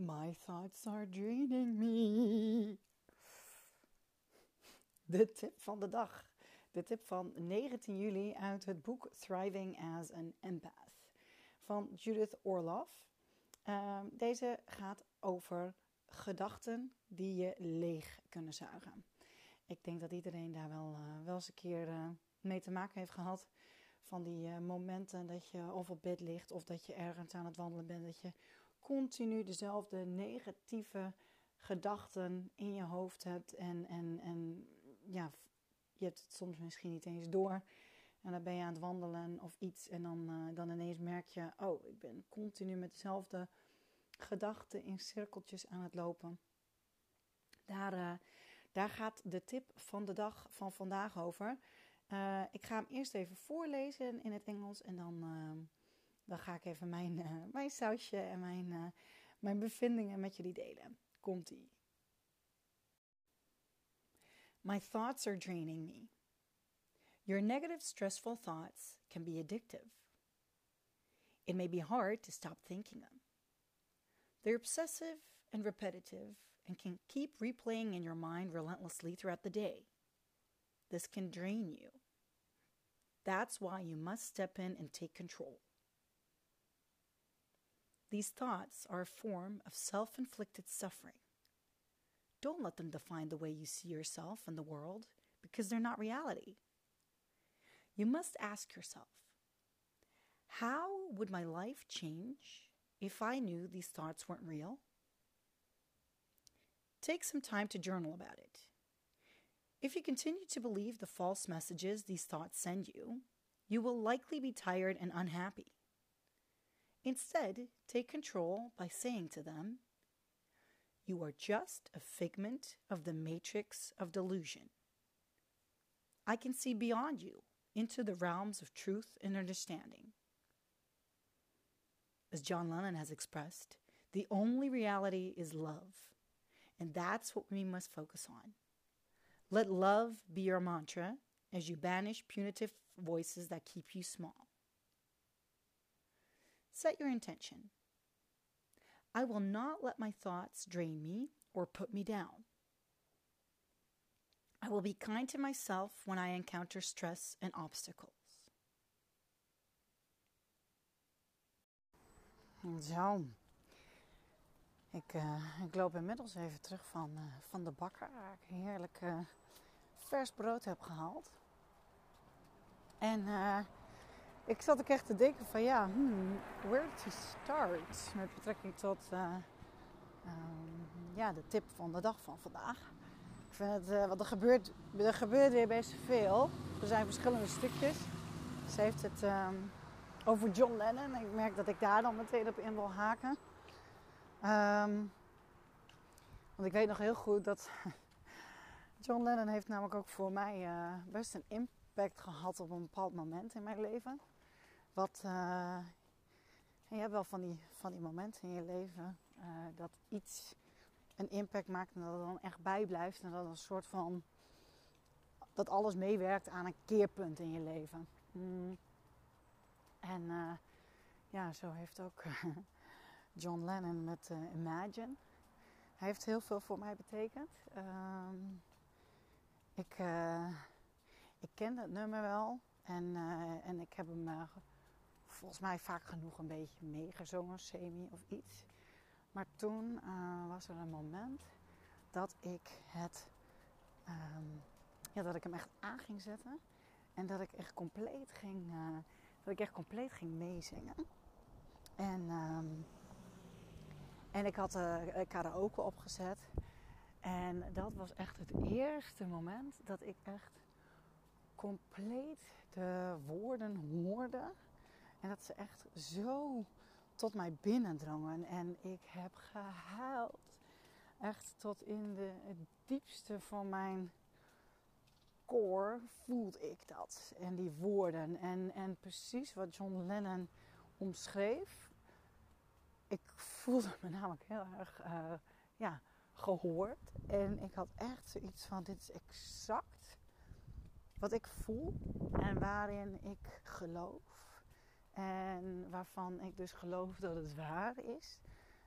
My thoughts are draining me. De tip van de dag. De tip van 19 juli uit het boek Thriving as an Empath van Judith Orloff. Uh, deze gaat over gedachten die je leeg kunnen zuigen. Ik denk dat iedereen daar wel, uh, wel eens een keer uh, mee te maken heeft gehad. Van die uh, momenten dat je of op bed ligt of dat je ergens aan het wandelen bent. Dat je continu dezelfde negatieve gedachten in je hoofd hebt. En, en, en ja, je hebt het soms misschien niet eens door. En dan ben je aan het wandelen of iets. En dan, uh, dan ineens merk je: oh, ik ben continu met dezelfde gedachten in cirkeltjes aan het lopen. Daar, uh, daar gaat de tip van de dag van vandaag over. Uh, ik ga hem eerst even voorlezen in het Engels. En dan, dan ga ik even mijn, eh, mijn sausje en mijn, eh, mijn bevindingen met jullie delen. Komt-ie. My thoughts are draining me. Your negative, stressful thoughts can be addictive. It may be hard to stop thinking them. They're obsessive and repetitive and can keep replaying in your mind relentlessly throughout the day. This can drain you. That's why you must step in and take control. These thoughts are a form of self inflicted suffering. Don't let them define the way you see yourself and the world because they're not reality. You must ask yourself how would my life change if I knew these thoughts weren't real? Take some time to journal about it. If you continue to believe the false messages these thoughts send you, you will likely be tired and unhappy. Instead, take control by saying to them, You are just a figment of the matrix of delusion. I can see beyond you into the realms of truth and understanding. As John Lennon has expressed, the only reality is love, and that's what we must focus on. Let love be your mantra as you banish punitive voices that keep you small. Set your intention. I will not let my thoughts drain me or put me down. I will be kind to myself when I encounter stress and obstacles. Zo. Ik, uh, ik loop inmiddels even terug van, uh, van de bakker, waar ik heerlijk uh, vers brood heb gehaald. En ik zat ook echt te denken van ja, hmm, where to start met betrekking tot um, ja, de tip van de dag van vandaag. Ik vind het, uh, want er gebeurt, er gebeurt weer best veel. Er zijn verschillende stukjes. Ze heeft het um, over John Lennon. Ik merk dat ik daar dan meteen op in wil haken. Um, want ik weet nog heel goed dat John Lennon heeft namelijk ook voor mij uh, best een impact gehad op een bepaald moment in mijn leven. Wat, uh, en je hebt wel van die, van momenten in je leven uh, dat iets een impact maakt en dat het dan echt bijblijft. En dat een soort van. dat alles meewerkt aan een keerpunt in je leven. Mm. En uh, ja, zo heeft ook John Lennon met uh, Imagine. Hij heeft heel veel voor mij betekend. Um, ik, uh, ik ken dat nummer wel. En, en ik heb hem volgens mij vaak genoeg een beetje meegezongen, semi of iets. Maar toen uh, was er een moment dat ik het, um, ja, dat ik hem echt aan ging zetten. En dat ik echt compleet ging, uh, dat ik echt compleet ging meezingen. En, um, en ik had uh, karaoke opgezet. En dat was echt het eerste moment dat ik echt compleet de woorden hoorde. En dat ze echt zo tot mij binnendrongen. En ik heb gehuild. Echt tot in de, het diepste van mijn core voelde ik dat. En die woorden. En, en precies wat John Lennon omschreef. Ik voelde me namelijk heel erg uh, ja, gehoord. En ik had echt zoiets van: dit is exact wat ik voel en waarin ik geloof. En waarvan ik dus geloof dat het waar is.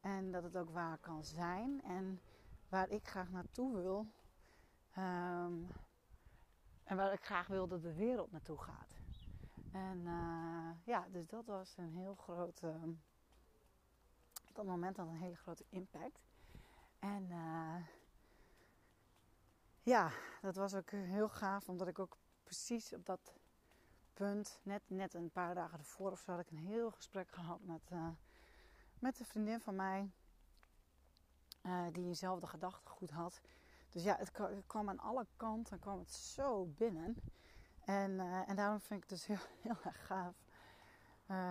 En dat het ook waar kan zijn. En waar ik graag naartoe wil. Ehm, en waar ik graag wil dat de wereld naartoe gaat. En uh, ja, dus dat was een heel groot. Op dat moment had een hele grote impact. En uh, ja, dat was ook heel gaaf, omdat ik ook precies op dat punt, net, net een paar dagen ervoor of zo, had ik een heel gesprek gehad met, uh, met een vriendin van mij. Uh, die eenzelfde gedachtegoed had. Dus ja, het kwam aan alle kanten, kwam het zo binnen. En, uh, en daarom vind ik het dus heel, heel erg gaaf.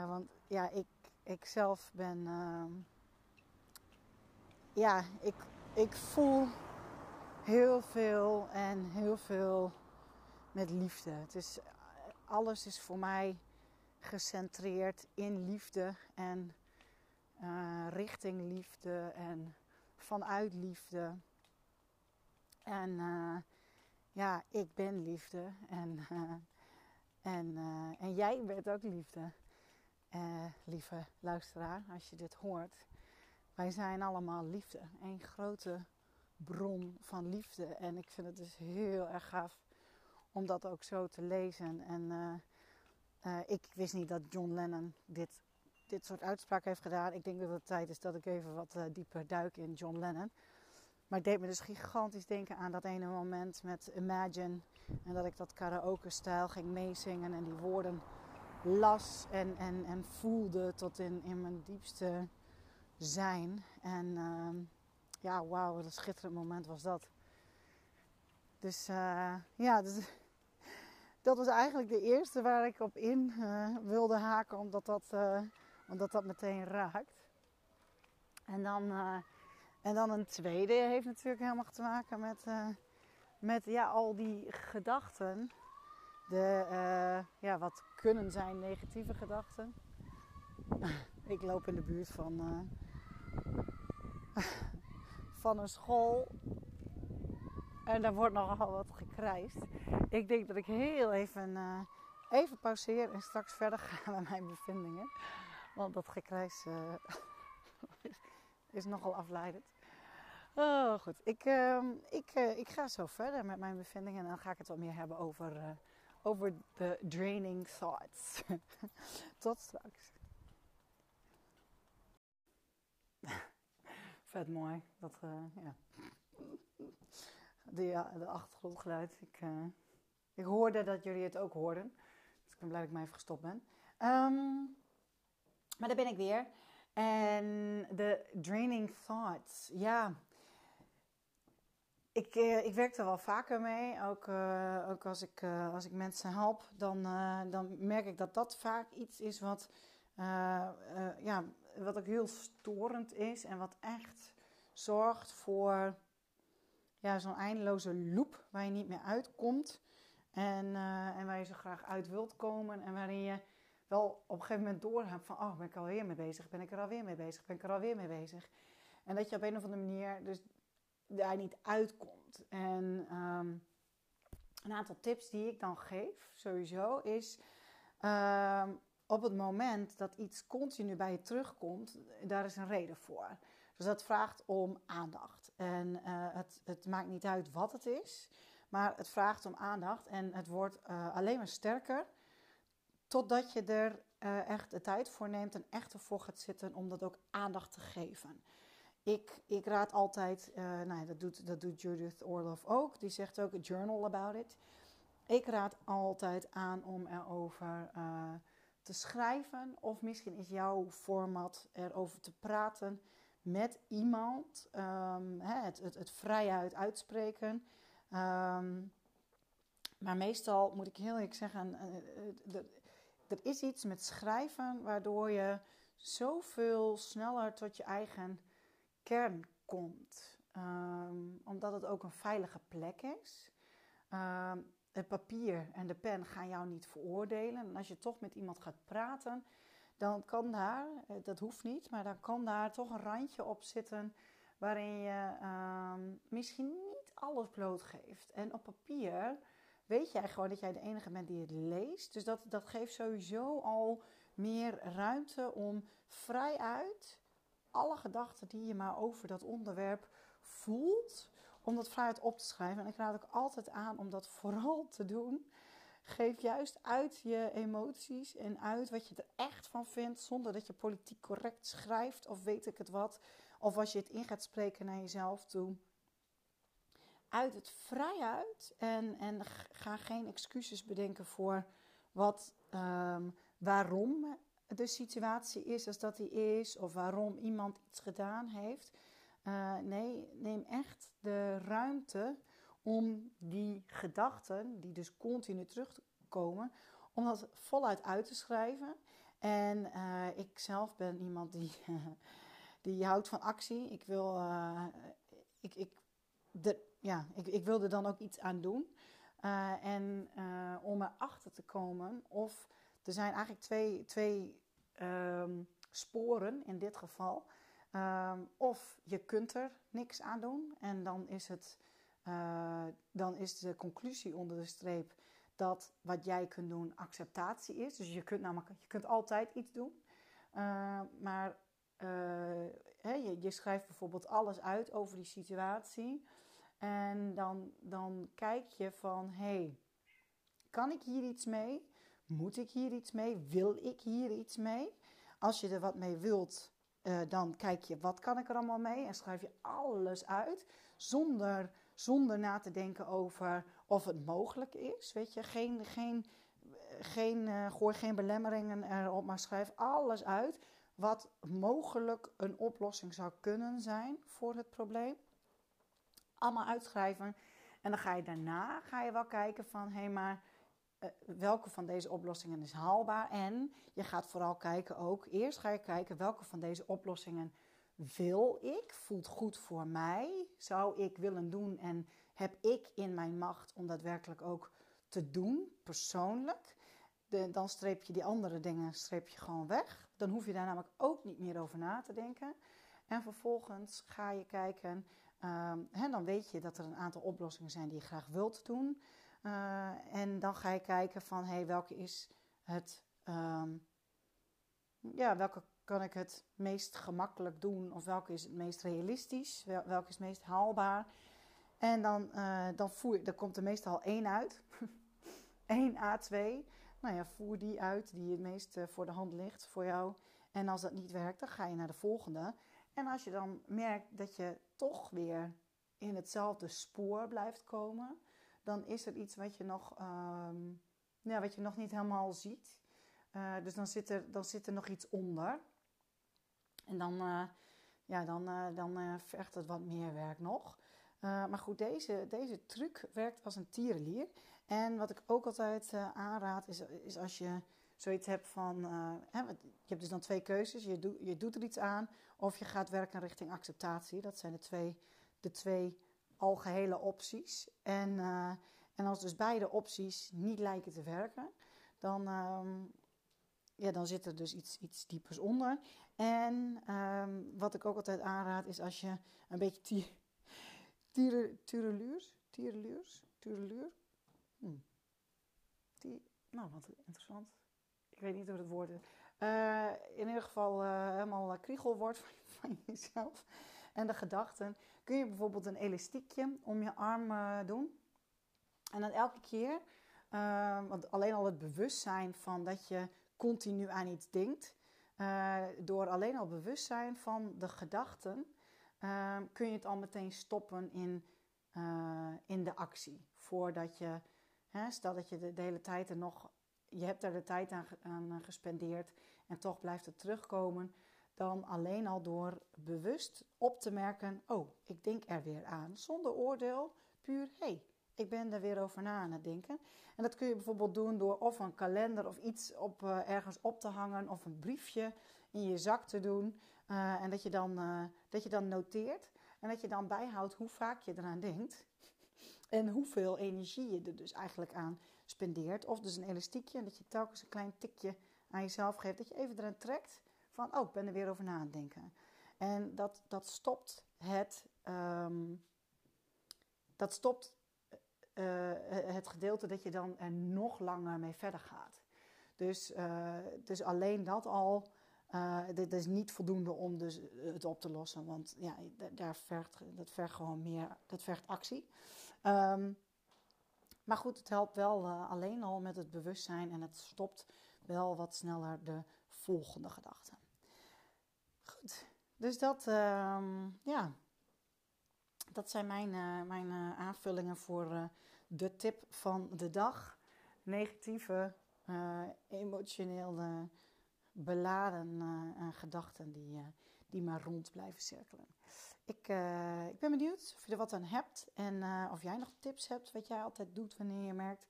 want ja, ik, ik zelf ben. Ehm, ja, ik, ik voel heel veel en heel veel met liefde. Het is, alles is voor mij gecentreerd in liefde en uh, richting liefde en vanuit liefde. En uh, ja, ik ben liefde en, uh, en, en jij bent ook liefde. lieve luisteraar, als je dit hoort. Wij zijn allemaal liefde. Een grote bron van liefde. En ik vind het dus heel erg gaaf om dat ook zo te lezen. En uh, uh, ik wist niet dat John Lennon dit, dit soort uitspraken heeft gedaan. Ik denk dat het tijd is dat ik even wat uh, dieper duik in John Lennon. Maar het deed me dus gigantisch denken aan dat ene moment met Imagine. En dat ik dat karaoke-stijl ging meezingen en die woorden las en, en, en voelde tot in, in mijn diepste zijn. En ehm, ja, wauw, wat een schitterend moment was dat. Dus ja, dus, dat was eigenlijk de eerste waar ik op in uh, wilde haken, omdat dat, uh, omdat dat meteen raakt. En dan, en dan een tweede heeft natuurlijk helemaal te maken met, met ja, al die gedachten. De, ja, wat kunnen zijn negatieve gedachten. ik loop in de buurt van van een school. En daar wordt nogal wat gekrijsd. Ik denk dat ik heel even, uh, even pauzeer en straks verder ga met mijn bevindingen. Want dat gekrijs uh, is, nogal afleidend. Oh, goed. Ik, uh, ik, ik ga zo verder met mijn bevindingen. En dan ga ik het wat meer hebben over, over de draining thoughts. Tot straks. vet mooi. Dat, ja. De, ja, de achtergrondgeluid. Ik, uh, ik hoorde dat jullie het ook hoorden. Dus ik ben blij dat ik mij even gestopt ben. Um, maar daar ben ik weer. En de draining thoughts. Ja. Ik, uh, ik werk er wel vaker mee. Ook, uh, ook als, ik, als ik mensen help, dan, dan merk ik dat dat vaak iets is wat, ja, wat ook heel storend is en wat echt zorgt voor ja, zo'n eindeloze loop waar je niet meer uitkomt. En, uh, en waar je zo graag uit wilt komen. En waarin je wel op een gegeven moment doorhebt van... oh, ben ik alweer mee bezig? Ben ik er alweer mee bezig? Ben ik er alweer mee bezig? En dat je op een of andere manier dus daar niet uitkomt. En um, een aantal tips die ik dan geef, sowieso, is... Um, op het moment dat iets continu bij je terugkomt, daar is een reden voor. Dus dat vraagt om aandacht. En uh, het, het, maakt niet uit wat het is, maar het vraagt om aandacht. En het wordt uh, alleen maar sterker totdat je er uh, echt de tijd voor neemt en echt ervoor gaat zitten om dat ook aandacht te geven. Ik, ik raad altijd, nou, dat, doet, dat doet Judith Orloff ook, die zegt ook: journal about it. Ik raad altijd aan om erover te schrijven, of misschien is jouw format erover te praten met iemand. Um, het, het, het vrijuit uitspreken. Um, maar meestal moet ik heel eerlijk zeggen, uh, er is iets met schrijven waardoor je zoveel sneller tot je eigen kern komt. Um, omdat het ook een veilige plek is. Het papier en de pen gaan jou niet veroordelen. En als je toch met iemand gaat praten, dan kan daar, eh, dat hoeft niet, maar dan kan daar toch een randje op zitten waarin je uh, misschien niet alles blootgeeft. En op papier weet jij gewoon dat jij de enige bent die het leest. Dus dat, dat geeft sowieso al meer ruimte om vrijuit alle gedachten die je maar over dat onderwerp voelt, om dat vrijheid op te schrijven. En ik raad ook altijd aan om dat vooral te doen. Geef juist uit je emoties en uit wat je er echt van vindt, zonder dat je politiek correct schrijft of weet ik het wat. Of als je het in gaat spreken naar jezelf toe. Uit het vrij uit en, en ga geen excuses bedenken voor wat, um, waarom de situatie is als dat die is, of waarom iemand iets gedaan heeft. Uh, nee, neem echt de ruimte om die gedachten, die dus continu terugkomen, om dat voluit uit te schrijven. En uh, ik zelf ben iemand die, die houdt van actie. Ik wil, uh, ik, ik, de, ja, ik, ik wil er dan ook iets aan doen. Uh, en om erachter te komen of er zijn eigenlijk twee, twee um, sporen in dit geval. Um, of je kunt er niks aan doen en dan is, het, uh, dan is de conclusie onder de streep dat wat jij kunt doen acceptatie is. Dus je kunt namelijk je kunt altijd iets doen. Uh, maar hè, je, je, schrijft bijvoorbeeld alles uit over die situatie. En dan, dan kijk je van, hé, hey, kan ik hier iets mee? Moet ik hier iets mee? Wil ik hier iets mee? Als je er wat mee wilt, dan kijk je wat kan ik er allemaal mee en schrijf je alles uit zonder, zonder na te denken over of het mogelijk is. Weet je, geen, geen, geen, uh, gooi geen belemmeringen erop, maar schrijf alles uit wat mogelijk een oplossing zou kunnen zijn voor het probleem. Allemaal uitschrijven. En dan ga je daarna ga je wel kijken van hé, maar uh, welke van deze oplossingen is haalbaar. En je gaat vooral kijken ook, eerst ga je kijken welke van deze oplossingen wil ik, voelt goed voor mij, zou ik willen doen en heb ik in mijn macht om daadwerkelijk ook te doen, persoonlijk. Dan streep je die andere dingen streep je gewoon weg. Dan hoef je daar namelijk ook niet meer over na te denken. En vervolgens ga je kijken, hè, dan weet je dat er een aantal oplossingen zijn die je graag wilt doen. Uh, en dan ga je kijken van, hey, welke is het, um, ja, welke kan ik het meest gemakkelijk doen? Of welke is het meest realistisch? Wel, welke is het meest haalbaar? En dan, uh, dan, voer, dan komt er meestal één uit. Eén A2. Nou ja, voer die uit die het meest uh, voor de hand ligt voor jou. En als dat niet werkt, dan ga je naar de volgende. En als je dan merkt dat je toch weer in hetzelfde spoor blijft komen, dan is er iets wat je nog, um, ja, wat je nog niet helemaal ziet. Uh, dus dan zit, er, dan zit er nog iets onder. En dan, uh, ja, dan, uh, dan vergt het wat meer werk nog. maar goed, deze, deze truc werkt als een tierenlier. En wat ik ook altijd aanraad is, is als je zoiets hebt van... Hè, je hebt dus dan twee keuzes. Je, doe, je doet er iets aan of je gaat werken richting acceptatie. Dat zijn de twee, de twee algehele opties. En, en als dus beide opties niet lijken te werken, dan, um, ja, dan zit er dus iets, iets diepers onder. En um, wat ik ook altijd aanraad is als je een beetje tier, tier, tiereluurs, hm. Nou wat interessant. Ik weet niet hoe het woord is. Uh, in ieder geval uh, helemaal kriegel wordt van, van jezelf en de gedachten, kun je bijvoorbeeld een elastiekje om je arm uh, doen. En dan elke keer, uh, want alleen al het bewustzijn van dat je continu aan iets denkt, uh, door alleen al bewustzijn van de gedachten, kun je het al meteen stoppen in, in de actie. Voordat je, hè, stel dat je de, hele tijd er nog, je hebt er de tijd aan, aan gespendeerd en toch blijft het terugkomen dan alleen al door bewust op te merken: oh, ik denk er weer aan. Zonder oordeel, puur hey, ik ben er weer over na aan het denken. En dat kun je bijvoorbeeld doen door of een kalender of iets op, uh, ergens op te hangen of een briefje in je zak te doen. Uh, en dat je, dan, uh, dat je dan noteert en dat je dan bijhoudt hoe vaak je eraan denkt. En hoeveel energie je er dus eigenlijk aan spendeert. Of dus een elastiekje en dat je telkens een klein tikje aan jezelf geeft. Dat je even eraan trekt van, oh, ik ben er weer over na aan het denken. En dat, dat stopt het, um, dat stopt uh, het gedeelte dat je dan er nog langer mee verder gaat. Dus, uh, dus alleen dat al Uh, dit is niet voldoende om dus het op te lossen, want ja, daar vergt, dat vergt gewoon meer, dat vergt actie. Um, maar goed, het helpt wel alleen al met het bewustzijn en het stopt wel wat sneller de volgende gedachten. Goed, dus dat, uh, ja, dat zijn mijn, uh, mijn uh, aanvullingen voor de tip van de dag. Negatieve, emotioneel beladen gedachten die, die maar rond blijven cirkelen. Ik, ik ben benieuwd of je er wat aan hebt en of jij nog tips hebt wat jij altijd doet wanneer je merkt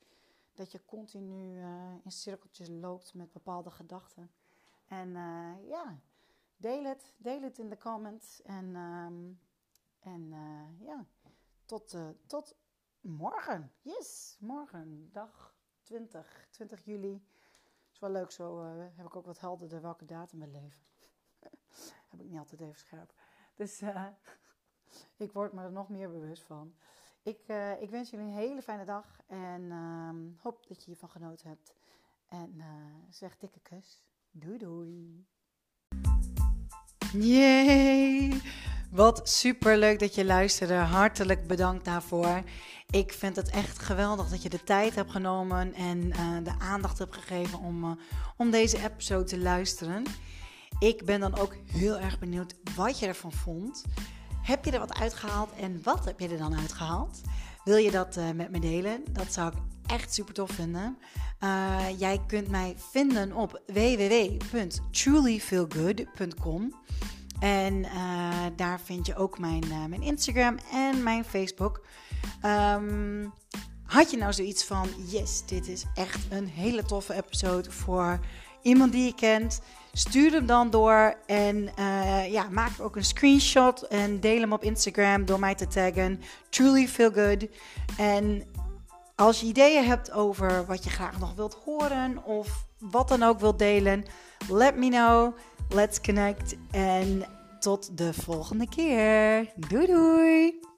dat je continu in cirkeltjes loopt met bepaalde gedachten. En ja, deel het, deel het in de comments en, um, en ja, tot, tot morgen. Yes, morgen, dag 20, 20 juli. Is wel leuk, zo heb ik ook wat helderder welke datum we leven. heb ik niet altijd even scherp. Dus ik word me er nog meer bewust van. Ik, ik wens jullie een hele fijne dag en uh, hoop dat je hiervan genoten hebt. En zeg dikke kus. Doei doei. Yay! Wat super leuk dat je luisterde. Hartelijk bedankt daarvoor. Ik vind het echt geweldig dat je de tijd hebt genomen en uh, de aandacht hebt gegeven om, uh, om deze episode te luisteren. Ik ben dan ook heel erg benieuwd wat je ervan vond. Heb je er wat uitgehaald en wat heb je er dan uitgehaald? Wil je dat uh, met me delen? Dat zou ik echt super tof vinden. Jij kunt mij vinden op www.trulyfeelgood.com. En uh, daar vind je ook mijn, mijn Instagram en mijn Facebook. Um, had je nou zoiets van: yes, dit is echt een hele toffe episode voor iemand die je kent? Stuur hem dan door en uh, ja, maak ook een screenshot en deel hem op Instagram door mij te taggen. Truly feel good. En als je ideeën hebt over wat je graag nog wilt horen of wat dan ook wilt delen, let me know. Let's connect en tot de volgende keer. Doei doei!